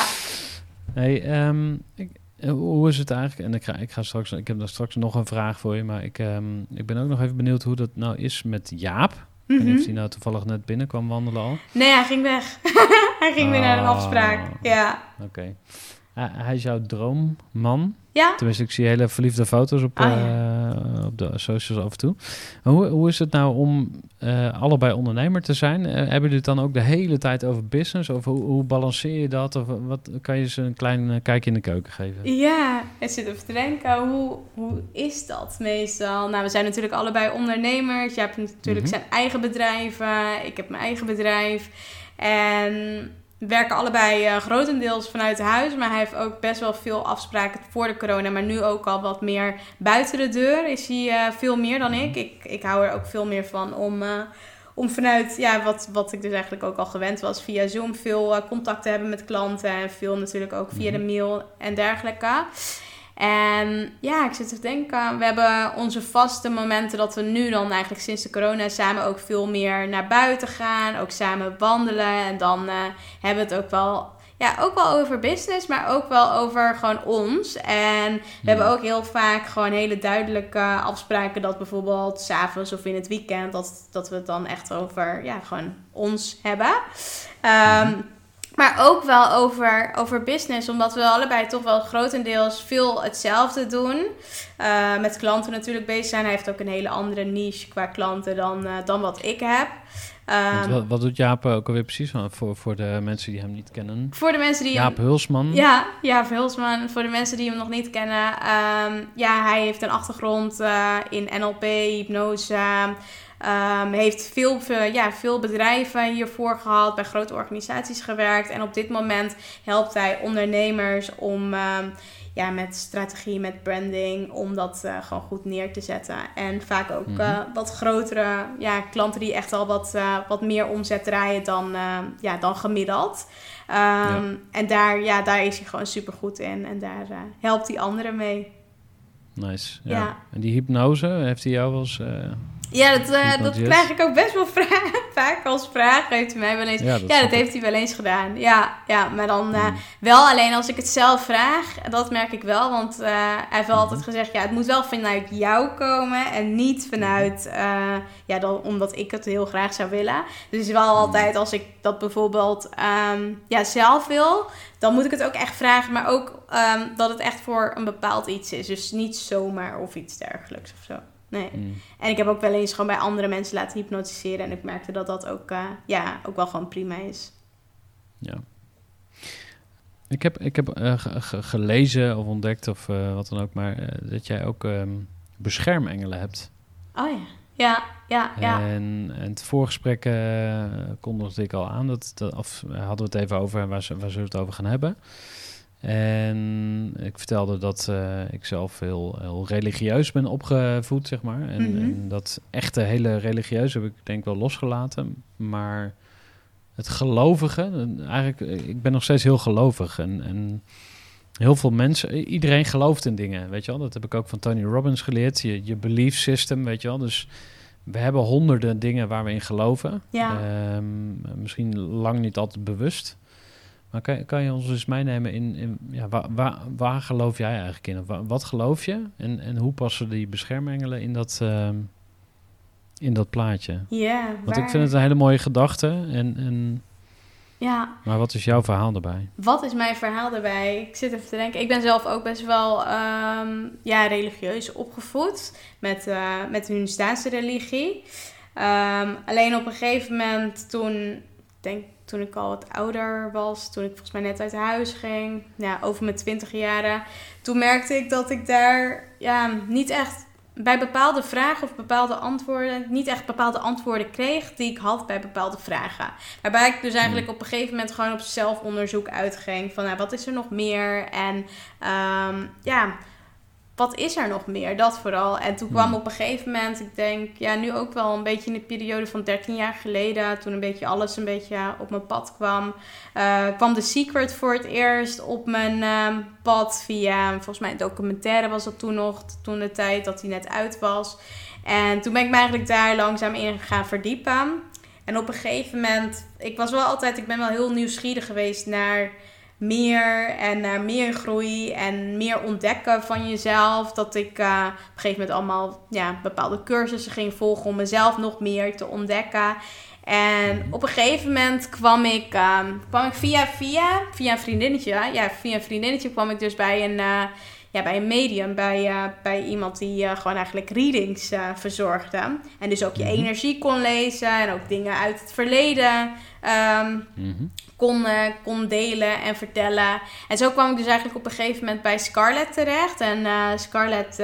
Hey, ehm, ik, eh, hoe is het eigenlijk? En ik ga, ik ga straks, ik heb daar straks nog een vraag voor je, maar ik, ehm, ik ben ook nog even benieuwd hoe dat nou is met Jaap. Ik weet niet of Mhm. hij nou toevallig net binnen kwam wandelen al. Nee, hij ging weg. hij ging weer naar een Oh. afspraak. Ja. Oké. Ah, hij is jouw droomman. Ja? Tenminste, ik zie hele verliefde foto's op, Ah, eh, op de socials af en toe. Hoe, hoe is het nou om eh, allebei ondernemer te zijn? Eh, hebben jullie het dan ook de hele tijd over business? Of hoe, hoe balanceer je dat? Of wat kan je ze een klein kijkje in de keuken geven? Ja, ik zit even te denken, hoe, hoe is dat meestal? Nou, we zijn natuurlijk allebei ondernemers. Jij hebt natuurlijk Mhm. zijn eigen bedrijven, ik heb mijn eigen bedrijf. En we werken allebei eh, grotendeels vanuit huis, maar hij heeft ook best wel veel afspraken voor de corona. Maar nu ook al wat meer buiten de deur is hij eh, veel meer dan ik. ik. Ik hou er ook veel meer van om... eh, om vanuit, ja, wat, wat ik dus eigenlijk ook al gewend was, via Zoom veel contact te hebben met klanten. En veel natuurlijk ook via de mail en dergelijke. En ja, ik zit te denken, we hebben onze vaste momenten dat we nu dan eigenlijk sinds de corona samen ook veel meer naar buiten gaan. Ook samen wandelen. En dan eh, hebben we het ook wel, ja, ook wel over business, maar ook wel over gewoon ons. En we hebben ook heel vaak gewoon hele duidelijke afspraken dat bijvoorbeeld s'avonds of in het weekend, dat, dat we het dan echt over, ja, gewoon ons hebben. Ehm, Maar ook wel over, over business, omdat we allebei toch wel grotendeels veel hetzelfde doen. Eh, met klanten natuurlijk bezig zijn. Hij heeft ook een hele andere niche qua klanten dan, eh, dan wat ik heb. Ehm, wat, wat doet Jaap ook alweer precies voor, voor de mensen die hem niet kennen? voor de mensen die Jaap hem, Hulsman. Ja, ja, Hulsman. Voor de mensen die hem nog niet kennen. ehm, ja, hij heeft een achtergrond eh, in NLP, hypnose. Ehm, heeft veel, veel, ja, veel bedrijven hiervoor gehad, bij grote organisaties gewerkt. En op dit moment helpt hij ondernemers om ehm, ja, met strategie, met branding, om dat eh, gewoon goed neer te zetten. En vaak ook Mhm. eh, wat grotere ja, klanten die echt al wat, eh, wat meer omzet draaien dan, eh, ja, dan gemiddeld. Ehm, En daar, ja, daar is hij gewoon super goed in. En daar eh, helpt hij anderen mee. Nice. Ja. Ja. En die hypnose, heeft hij jou wel eens... Ja, dat, eh, dat krijg ik ook best wel vaak als vraag. Heeft hij mij wel eens. Ja, Ja, dat dat, snap ik. heeft hij wel eens gedaan. Ja, ja maar dan eh, Mm. wel alleen als ik het zelf vraag. Dat merk ik wel. Want eh, hij heeft wel Mhm. altijd gezegd: ja, het moet wel vanuit jou komen. En niet vanuit. Eh, ja, dan, omdat ik het heel graag zou willen. Dus wel altijd als ik dat bijvoorbeeld ehm, ja, zelf wil. Dan moet ik het ook echt vragen. Maar ook ehm, dat het echt voor een bepaald iets is. Dus niet zomaar of iets dergelijks of zo. Nee. mm. En ik heb ook wel eens gewoon bij andere mensen laten hypnotiseren. En ik merkte dat dat ook, eh, ja, ook wel gewoon prima is. Ja. Ik heb, ik heb eh, ge- ge- gelezen of ontdekt of eh, wat dan ook, maar dat jij ook ehm, beschermengelen hebt. Oh ja. Ja, ja, ja. En, en het voorgesprek kondigde ik al aan, dat, dat, of hadden we het even over waar, ze, waar zullen we het over gaan hebben. En ik vertelde dat eh, ik zelf heel, heel religieus ben opgevoed, zeg maar. En, Mhm. en dat echte hele religieus heb ik denk ik wel losgelaten. Maar het gelovige, eigenlijk, eh, ik ben nog steeds heel gelovig. En, en heel veel mensen, iedereen gelooft in dingen, weet je wel. Dat heb ik ook van Tony Robbins geleerd. Je, je belief system, weet je wel. Dus we hebben honderden dingen waar we in geloven. Ja. Ehm, misschien lang niet altijd bewust. Maar kan, kan je ons eens meenemen in, in ja, waar, waar, waar geloof jij eigenlijk in? Of wat geloof je? En, en hoe passen die beschermengelen in dat, ehm, in dat plaatje? Ja, Want waar- ik vind het een hele mooie gedachte. En, en, Ja, maar wat is jouw verhaal daarbij? wat is mijn verhaal daarbij? Ik zit even te denken. Ik ben zelf ook best wel ehm, ja, religieus opgevoed. Met, eh met de Hunstaanse religie. Ehm, alleen op een gegeven moment toen... Ik denk toen ik al wat ouder was. Toen ik volgens mij net uit huis ging. Ja, over mijn twintig jaren. Toen merkte ik dat ik daar ja, niet echt... Bij bepaalde vragen of bepaalde antwoorden... niet echt bepaalde antwoorden kreeg... die ik had bij bepaalde vragen. Waarbij ik dus eigenlijk op een gegeven moment gewoon op zelfonderzoek uitging. Van nou, wat is er nog meer? En ehm, ja, wat is er nog meer? Dat vooral. En toen kwam Hmm. op een gegeven moment, ik denk, ja, nu ook wel een beetje in de periode van 13 jaar geleden. Toen een beetje alles een beetje op mijn pad kwam. eh, kwam The Secret voor het eerst op mijn ehm, pad via, volgens mij een documentaire was dat toen nog. Toen de tijd dat die net uit was. En toen ben ik me eigenlijk daar langzaam in gaan verdiepen. En op een gegeven moment, ik was wel altijd, ik ben wel heel nieuwsgierig geweest naar meer en naar meer groei en meer ontdekken van jezelf. Dat ik eh, op een gegeven moment allemaal ja, bepaalde cursussen ging volgen om mezelf nog meer te ontdekken. En op een gegeven moment kwam ik, ehm, kwam ik via, via, via een vriendinnetje, ja, via een vriendinnetje kwam ik dus bij een, eh, ja, bij een medium, bij, eh, bij iemand die eh, gewoon eigenlijk readings eh, verzorgde. En dus ook je Mhm. energie kon lezen en ook dingen uit het verleden ehm, Mhm. kon, kon delen en vertellen. En zo kwam ik dus eigenlijk op een gegeven moment bij Scarlett terecht. En Scarlett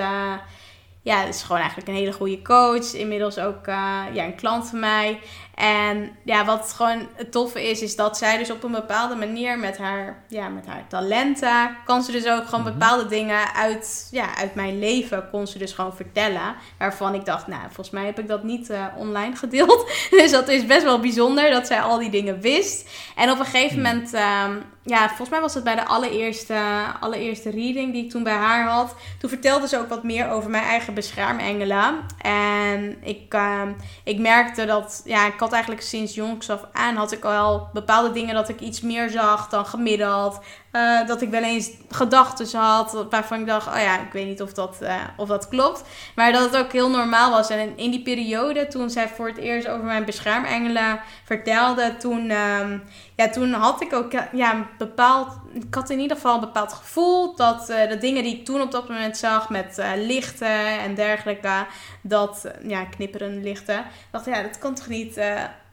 ja, is gewoon eigenlijk een hele goede coach. Inmiddels ook ja, een klant van mij. En ja, wat gewoon het toffe is, is dat zij dus op een bepaalde manier met haar, ja, met haar talenten, kan ze dus ook gewoon Mhm. bepaalde dingen uit, ja, uit mijn leven, kon ze dus gewoon vertellen. Waarvan ik dacht, nou, volgens mij heb ik dat niet eh, online gedeeld. dus dat is best wel bijzonder dat zij al die dingen wist. En op een gegeven Hmm. moment, ehm, ja, volgens mij was het bij de allereerste, allereerste reading die ik toen bij haar had. Toen vertelde ze ook wat meer over mijn eigen beschermengelen. En ik, ehm, ik merkte dat, ja, ik eigenlijk sinds jongs af aan had ik al bepaalde dingen dat ik iets meer zag dan gemiddeld. Eh, dat ik wel eens gedachten had waarvan ik dacht, oh ja, ik weet niet of dat, eh, of dat klopt. Maar dat het ook heel normaal was. En in, die periode, toen zij voor het eerst over mijn beschermengelen vertelde, toen, ehm, ja, toen had ik ook ja, een bepaald, ik had in ieder geval een bepaald gevoel dat eh, de dingen die ik toen op dat moment zag met lichten en dergelijke, dat, ja, knipperende lichten, dacht ja, dat kan toch niet,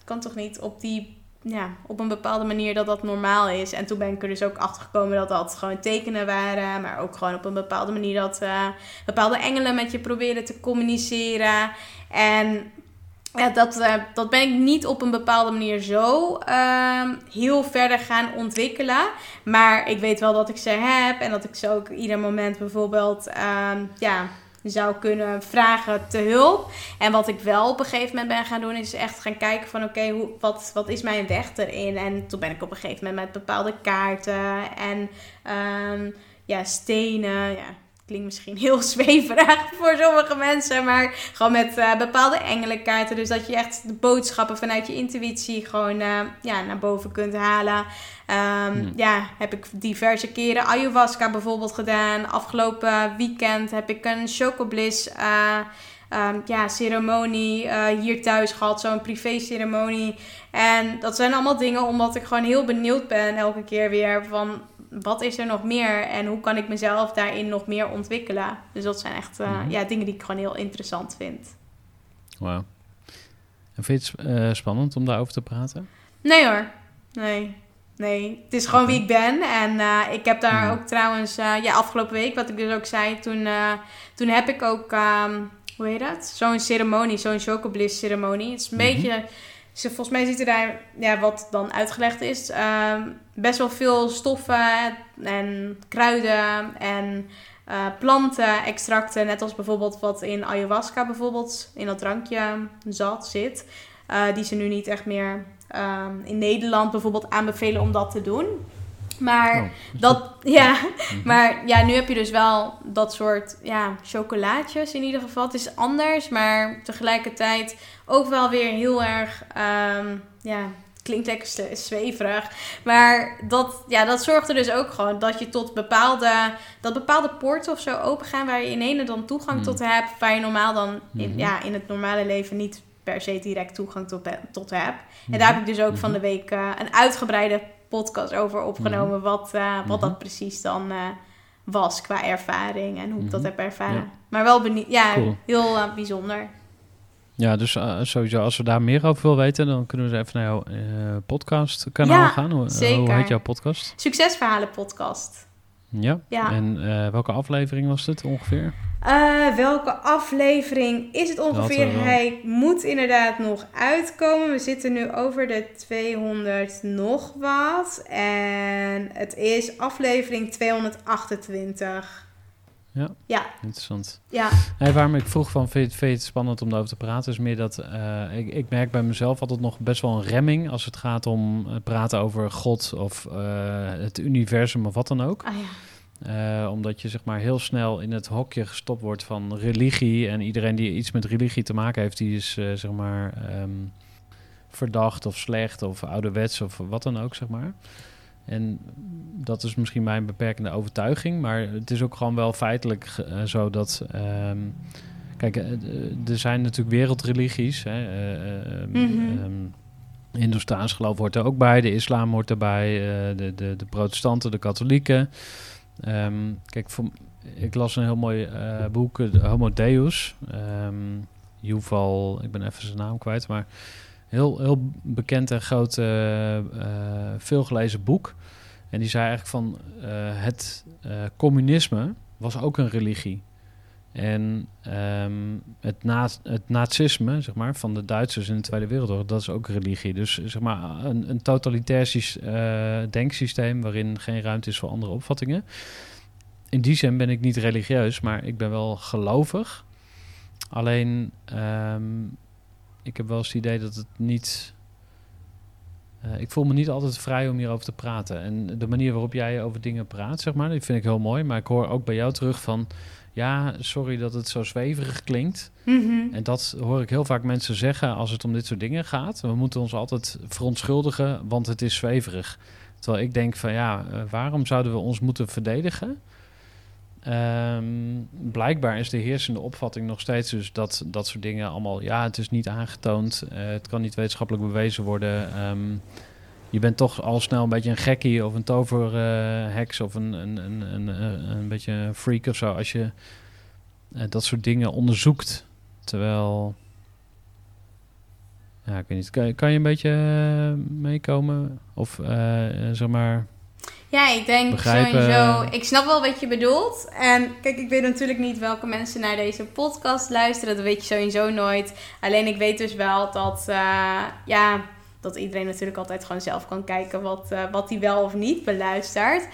kan toch niet op die ja, op een bepaalde manier dat dat normaal is. En toen ben ik er dus ook achter gekomen dat dat gewoon tekenen waren. Maar ook gewoon op een bepaalde manier dat eh, bepaalde engelen met je proberen te communiceren. En ja, dat, eh, dat ben ik niet op een bepaalde manier zo ehm, heel verder gaan ontwikkelen. Maar ik weet wel dat ik ze heb. En dat ik ze ook ieder moment bijvoorbeeld ehm, ja, zou kunnen vragen te hulp. En wat ik wel op een gegeven moment ben gaan doen, is echt gaan kijken van oké, hoe wat, wat is mijn weg erin? En toen ben ik op een gegeven moment met bepaalde kaarten en ehm, ja, stenen. Ja, klinkt misschien heel zweverig voor sommige mensen, maar gewoon met eh, bepaalde engelenkaarten. Dus dat je echt de boodschappen vanuit je intuïtie gewoon eh, ja, naar boven kunt halen. Ehm, Hmm. Ja, heb ik diverse keren ayahuasca bijvoorbeeld gedaan. Afgelopen weekend heb ik een chocobliss eh, ehm, ja, ceremonie hier thuis gehad. Zo'n privé ceremonie. En dat zijn allemaal dingen omdat ik gewoon heel benieuwd ben elke keer weer van... Wat is er nog meer en hoe kan ik mezelf daarin nog meer ontwikkelen? Dus dat zijn echt eh, Mhm. ja, dingen die ik gewoon heel interessant vind. Wauw. En vind je het eh, spannend om daarover te praten? Nee hoor. Nee. Nee. Het is gewoon wie ik ben. En eh, ik heb daar Ja. ook trouwens, ja, afgelopen week, wat ik dus ook zei, toen, toen heb ik ook, ehm, hoe heet dat? Zo'n ceremonie, zo'n chocobliss ceremonie. Het is een Mhm. beetje, ze, volgens mij ziet er daar, ja, wat dan uitgelegd is, ehm, best wel veel stoffen en kruiden en eh, planten, extracten. Net als bijvoorbeeld wat in ayahuasca bijvoorbeeld in dat drankje zat, zit. eh, die ze nu niet echt meer ehm, in Nederland bijvoorbeeld aanbevelen om dat te doen. Maar Oh, dat, ja, Mhm. maar ja, nu heb je dus wel dat soort ja, chocolaatjes in ieder geval. Het is anders, maar tegelijkertijd ook wel weer heel erg, ehm, ja, klinkt lekker zwe- zweverig. Maar dat, ja, dat zorgt er dus ook gewoon dat je tot bepaalde, dat bepaalde poorten of zo open gaan waar je in ene dan toegang Mhm. tot hebt, waar je normaal dan in, Mhm. ja, in het normale leven niet per se direct toegang tot, tot hebt. Mhm. En daar heb ik dus ook van Mhm. de week eh, een uitgebreide podcast over opgenomen. Wat, eh, wat Mhm. dat precies dan eh, was qua ervaring en hoe ik dat Mhm. heb ervaren. Ja. Maar wel benieuwd. Ja, Cool. heel eh, bijzonder. Ja, dus sowieso, als we daar meer over willen weten, dan kunnen we eens even naar jouw podcastkanaal Ja, gaan. Hoe, hoe heet jouw podcast? Succesverhalen podcast. Ja. Ja. En welke aflevering was dit ongeveer? Eh, welke aflevering is het ongeveer? Hij moet inderdaad nog uitkomen. We zitten nu over de 200 nog wat. En het is aflevering 228. Ja. Ja, Interessant. ja. Nee, waarom ik vroeg van, vind je, het- vind je het spannend om daarover te praten, is meer dat eh, ik, ik merk bij mezelf altijd nog best wel een remming als het gaat om eh, praten over God of het universum of wat dan ook. Ah ja. Eh, omdat je zeg maar heel snel in het hokje gestopt wordt van religie. En iedereen die iets met religie te maken heeft, die is eh, zeg maar ehm, verdacht of slecht of ouderwets of wat dan ook, zeg maar. En dat is misschien mijn beperkende overtuiging. Maar het is ook gewoon wel feitelijk eh, zo dat. ehm, kijk, er zijn natuurlijk wereldreligies. Hè, Hindoestaans geloof hoort er ook bij, de islam hoort erbij, de, de, de protestanten, de katholieken. Ehm, kijk, ik las een heel mooi eh, boek, Homo Deus. Ehm Yuval, ik ben even zijn naam kwijt, maar heel, heel bekend en groot, eh, veelgelezen boek. En die zei eigenlijk van het communisme was ook een religie. En ehm, het, na het nazisme, zeg maar, van de Duitsers in de Tweede Wereldoorlog, dat is ook religie. Dus zeg maar een, een totalitair eh, denksysteem waarin geen ruimte is voor andere opvattingen. In die zin ben ik niet religieus, maar ik ben wel gelovig. Alleen, ehm, ik heb wel eens het idee dat het niet... eh, ik voel me niet altijd vrij om hierover te praten. En de manier waarop jij over dingen praat, zeg maar, die vind ik heel mooi. Maar ik hoor ook bij jou terug van... Ja, sorry dat het zo zweverig klinkt. Mhm. En dat hoor ik heel vaak mensen zeggen als het om dit soort dingen gaat. We moeten ons altijd verontschuldigen, want het is zweverig. Terwijl ik denk van ja, eh, waarom zouden we ons moeten verdedigen? Ehm, blijkbaar is de heersende opvatting nog steeds dus dat dat soort dingen allemaal... Ja, het is niet aangetoond, eh, het kan niet wetenschappelijk bewezen worden. Ehm, je bent toch al snel een beetje een gekkie of een toverheks of een, een, een, een, een, een beetje een freak of zo... als je eh, dat soort dingen onderzoekt. Terwijl... Ja, ik weet niet. Kan, je- kan je een beetje eh, meekomen? Of eh, zeg maar... Ja, ik denk Begrijpen. sowieso. Ik snap wel wat je bedoelt. En kijk, ik weet natuurlijk niet welke mensen naar deze podcast luisteren. Dat weet je sowieso nooit. Alleen ik weet dus wel dat, ja, dat iedereen natuurlijk altijd gewoon zelf kan kijken wat, eh, wat hij wel of niet beluistert.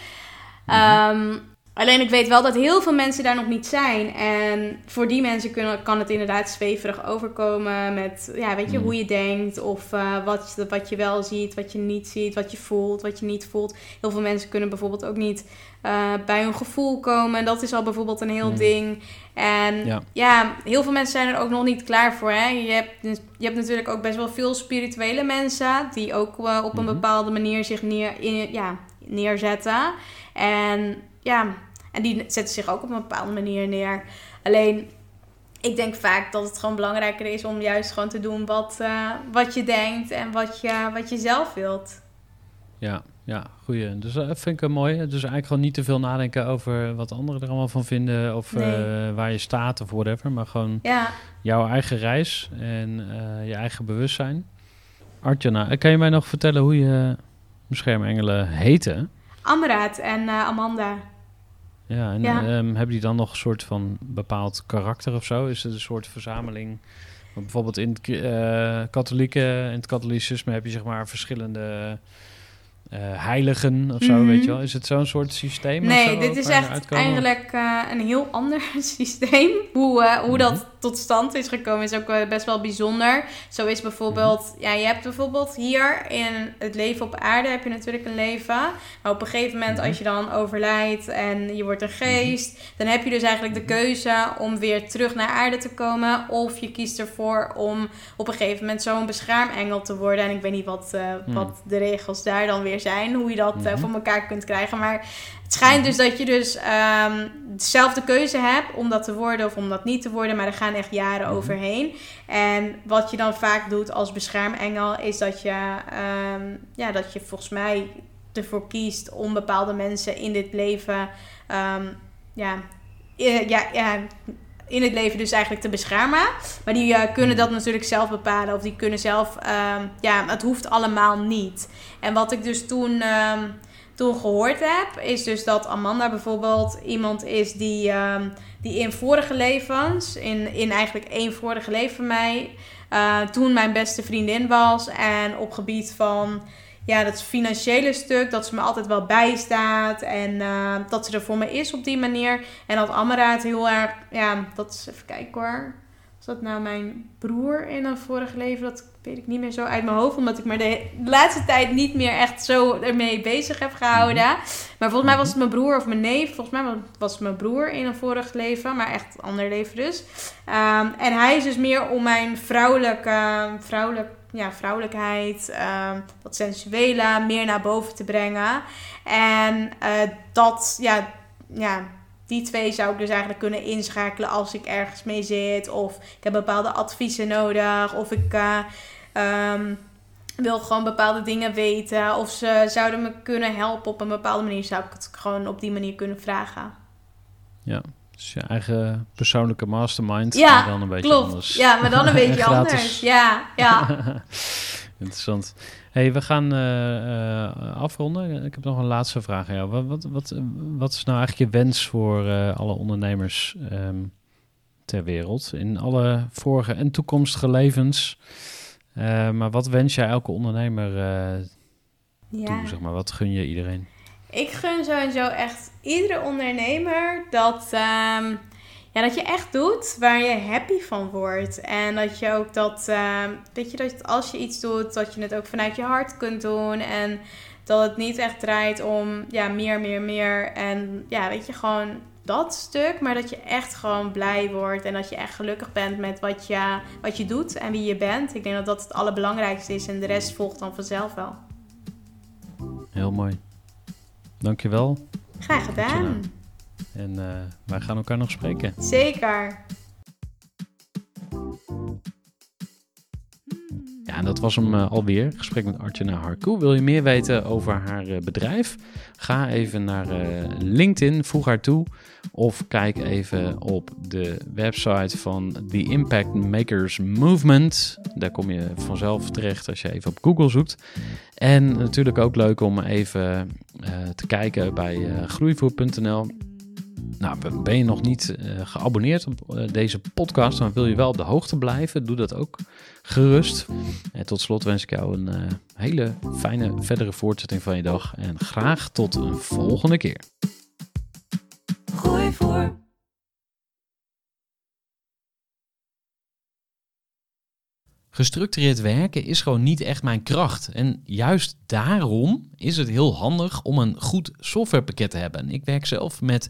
Ehm, alleen ik weet wel dat heel veel mensen daar nog niet zijn. En voor die mensen kunnen, kan het inderdaad zweverig overkomen met, ja, weet je, Mhm. hoe je denkt. Of eh, wat, je- wat je wel ziet, wat je niet ziet, wat je voelt, wat je niet voelt. Heel veel mensen kunnen bijvoorbeeld ook niet eh, bij hun gevoel komen. En dat is al bijvoorbeeld een heel Hmm. ding. En Ja. ja. heel veel mensen zijn er ook nog niet klaar voor. Hè? Je, hebt, je hebt natuurlijk ook best wel veel spirituele mensen... die ook eh, op een Mhm. bepaalde manier zich neer, in, ja, neerzetten. En ja, en die zetten zich ook op een bepaalde manier neer. Alleen... Ik denk vaak dat het gewoon belangrijker is om juist gewoon te doen wat, eh, wat je denkt en wat je, wat je zelf wilt. Ja, ja, goeie. Dus dat vind ik een mooi. Dus eigenlijk gewoon niet te veel nadenken over wat anderen er allemaal van vinden... of Nee. eh, waar je staat of whatever. Maar gewoon Ja, jouw eigen reis en eh, je eigen bewustzijn. Artjana, kan je mij nog vertellen hoe je beschermengelen heten? Amraat en eh, Amanda. Ja, en Ja. ehm, hebben die dan nog een soort van bepaald karakter of zo? Is het een soort verzameling? Want bijvoorbeeld in het eh, katholieke, in het katholicisme heb je zeg maar verschillende eh, heiligen of zo, Mhm. weet je wel? Is het zo'n soort systeem? of Nee, zo dit is echt eigenlijk eh, een heel ander systeem. Hoe, hoe Mhm. dat tot stand is gekomen is ook eh, best wel bijzonder. Zo is bijvoorbeeld, ja, je hebt bijvoorbeeld hier in het leven op aarde heb je natuurlijk een leven. Maar op een gegeven moment, als je dan overlijdt en je wordt een geest, dan heb je dus eigenlijk de keuze om weer terug naar aarde te komen. Of je kiest ervoor om op een gegeven moment zo'n beschermengel te worden. En ik weet niet wat, eh, wat de regels daar dan weer zijn, hoe je dat eh, voor elkaar kunt krijgen. Maar het schijnt dus dat je dus ehm, dezelfde keuze hebt om dat te worden of om dat niet te worden, maar er gaan echt jaren overheen. En wat je dan vaak doet als beschermengel is dat je, ehm, ja, dat je volgens mij ervoor kiest om bepaalde mensen in dit leven, ehm, ja, ja, ja, in het leven dus eigenlijk te beschermen. Maar die eh, kunnen dat natuurlijk zelf bepalen. Of die kunnen zelf... ja, het hoeft allemaal niet. En wat ik dus toen, toen gehoord heb... is dus dat Amanda bijvoorbeeld iemand is die, ehm, die in vorige levens... In, in eigenlijk één vorige leven van mij... eh, toen mijn beste vriendin was. En op gebied van ja, dat financiële stuk, dat ze me altijd wel bijstaat en eh, dat ze er voor me is op die manier. En dat Amara het heel erg, ja, dat is even kijken hoor. Dat nou mijn broer in een vorige leven? Dat weet ik niet meer zo uit mijn hoofd, omdat ik me de, laatste tijd niet meer echt zo ermee bezig heb gehouden. Maar volgens mij was het mijn broer of mijn neef. Volgens mij was het mijn broer in een vorig leven, maar echt een ander leven dus. Ehm, en hij is dus meer om mijn vrouwelijke, vrouwelijk, ja, vrouwelijkheid, ehm, dat sensuele, meer naar boven te brengen. En eh, dat, ja, ja, die twee zou ik dus eigenlijk kunnen inschakelen als ik ergens mee zit. Of ik heb bepaalde adviezen nodig. Of ik eh, ehm, wil gewoon bepaalde dingen weten. Of ze zouden me kunnen helpen op een bepaalde manier. Zou ik het gewoon op die manier kunnen vragen. Ja, dus je eigen persoonlijke mastermind. Ja, maar dan een beetje klopt. anders. Ja, maar dan een beetje anders. Ja, ja. Interessant. Hey, we gaan eh, eh, afronden. Ik heb nog een laatste vraag aan jou. Wat, wat, wat, wat is nou eigenlijk je wens voor eh, alle ondernemers ehm, ter wereld? In alle vorige en toekomstige levens. Maar wat wens jij elke ondernemer ja. toe? Zeg maar? Wat gun je iedereen? Ik gun sowieso echt iedere ondernemer dat, ehm, ja, dat je echt doet waar je happy van wordt. En dat je ook dat, ehm, weet je, dat als je iets doet, dat je het ook vanuit je hart kunt doen. En dat het niet echt draait om, ja, meer, meer, meer. En ja, weet je, gewoon dat stuk. Maar dat je echt gewoon blij wordt en dat je echt gelukkig bent met wat je, wat je doet en wie je bent. Ik denk dat dat het allerbelangrijkste is en de rest volgt dan vanzelf wel. Heel mooi. Dankjewel. Graag gedaan. En eh, wij gaan elkaar nog spreken. Zeker. Ja, en dat was hem eh, alweer. Gesprek met Artjana Harkoe. Wil je meer weten over haar eh, bedrijf? Ga even naar LinkedIn, voeg haar toe. Of kijk even op de website van The Impact Makers Movement. Daar kom je vanzelf terecht als je even op Google zoekt. En natuurlijk ook leuk om even te kijken bij groeivoer.nl. Nou, ben je nog niet eh, geabonneerd op eh, deze podcast, dan wil je wel op de hoogte blijven. Doe dat ook gerust. En tot slot wens ik jou een eh, hele fijne verdere voortzetting van je dag. En graag tot een volgende keer. Gooi voor. Gestructureerd werken is gewoon niet echt mijn kracht. En juist daarom is het heel handig om een goed softwarepakket te hebben. Ik werk zelf met